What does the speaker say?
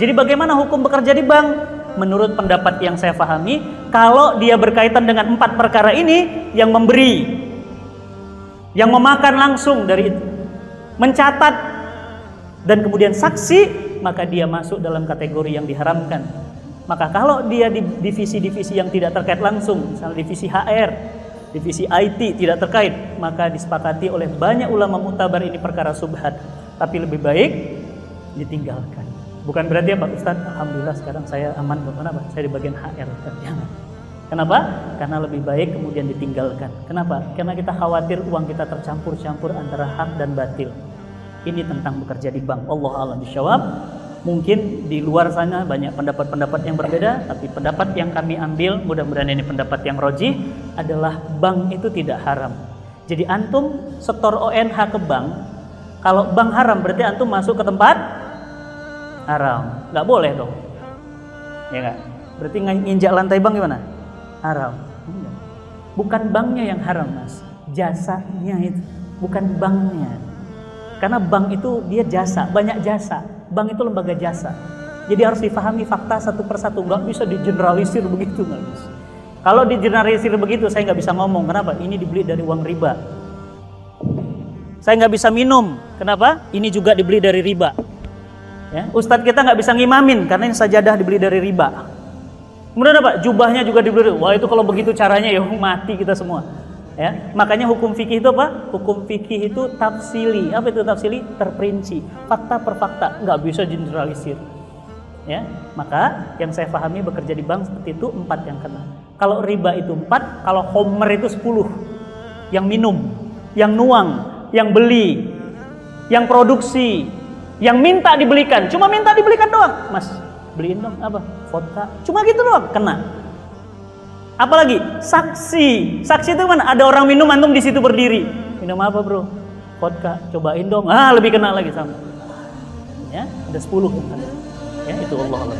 Jadi bagaimana hukum bekerja di bank? Menurut pendapat yang saya pahami, kalau dia berkaitan dengan empat perkara ini, yang memberi, yang memakan langsung dari itu, mencatat, dan kemudian saksi, maka dia masuk dalam kategori yang diharamkan. Maka kalau dia di divisi-divisi yang tidak terkait langsung, misalnya divisi HR, divisi IT tidak terkait, maka disepakati oleh banyak ulama mutabar ini perkara subhat. Tapi lebih baik ditinggalkan. Bukan berarti apa Ustaz, Alhamdulillah sekarang saya aman. Kenapa? Saya di bagian HR. Jangan. Kenapa? Karena lebih baik kemudian ditinggalkan. Kenapa? Karena kita khawatir uang kita tercampur-campur antara hak dan batil. Ini tentang bekerja di bank. Allah alam bisyawab. Mungkin di luar sana banyak pendapat-pendapat yang berbeda, tapi pendapat yang kami ambil, mudah-mudahan ini pendapat yang roji, adalah bank itu tidak haram. Jadi antum setor ONH ke bank, kalau bank haram berarti antum masuk ke tempat haram. Nggak boleh dong. Ya nggak? Berarti nginjak lantai bank gimana? Haram. Bukan banknya yang haram mas, jasanya itu, bukan banknya. Karena bank itu dia jasa, banyak jasa. Bank itu lembaga jasa. Jadi harus difahami fakta satu persatu, nggak bisa digeneralisir begitu nggak bisa. Kalau digeneralisir begitu saya nggak bisa ngomong. Kenapa? Ini dibeli dari uang riba. Saya nggak bisa minum. Kenapa? Ini juga dibeli dari riba. Ya, Ustadz kita nggak bisa ngimamin karena ini sajadah dibeli dari riba. Kemudian apa? Jubahnya juga dibeli. Wah itu kalau begitu caranya ya mati kita semua. Ya, makanya hukum fikih itu apa? Hukum fikih itu tafsili. Apa itu tafsili? Terperinci, fakta per fakta, nggak bisa generalisir. Ya, maka yang saya pahami bekerja di bank seperti itu empat yang kena. Kalau riba itu empat, kalau homer itu sepuluh. Yang minum, yang nuang, yang beli, yang produksi, yang minta dibelikan. Cuma minta dibelikan doang, mas. Beliin dong apa? Vodka. Cuma gitu doang, kena. Apalagi saksi. Saksi itu mana? Ada orang minum antum di situ berdiri. Minum apa, Bro? Vodka. Cobain dong. Ah, lebih kena lagi sama. Ya, ada 10 yang kena. Ya, itu Allah Allah.